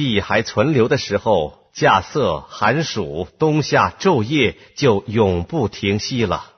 地还存留的时候，夏色、寒暑、冬夏、昼夜就永不停息了。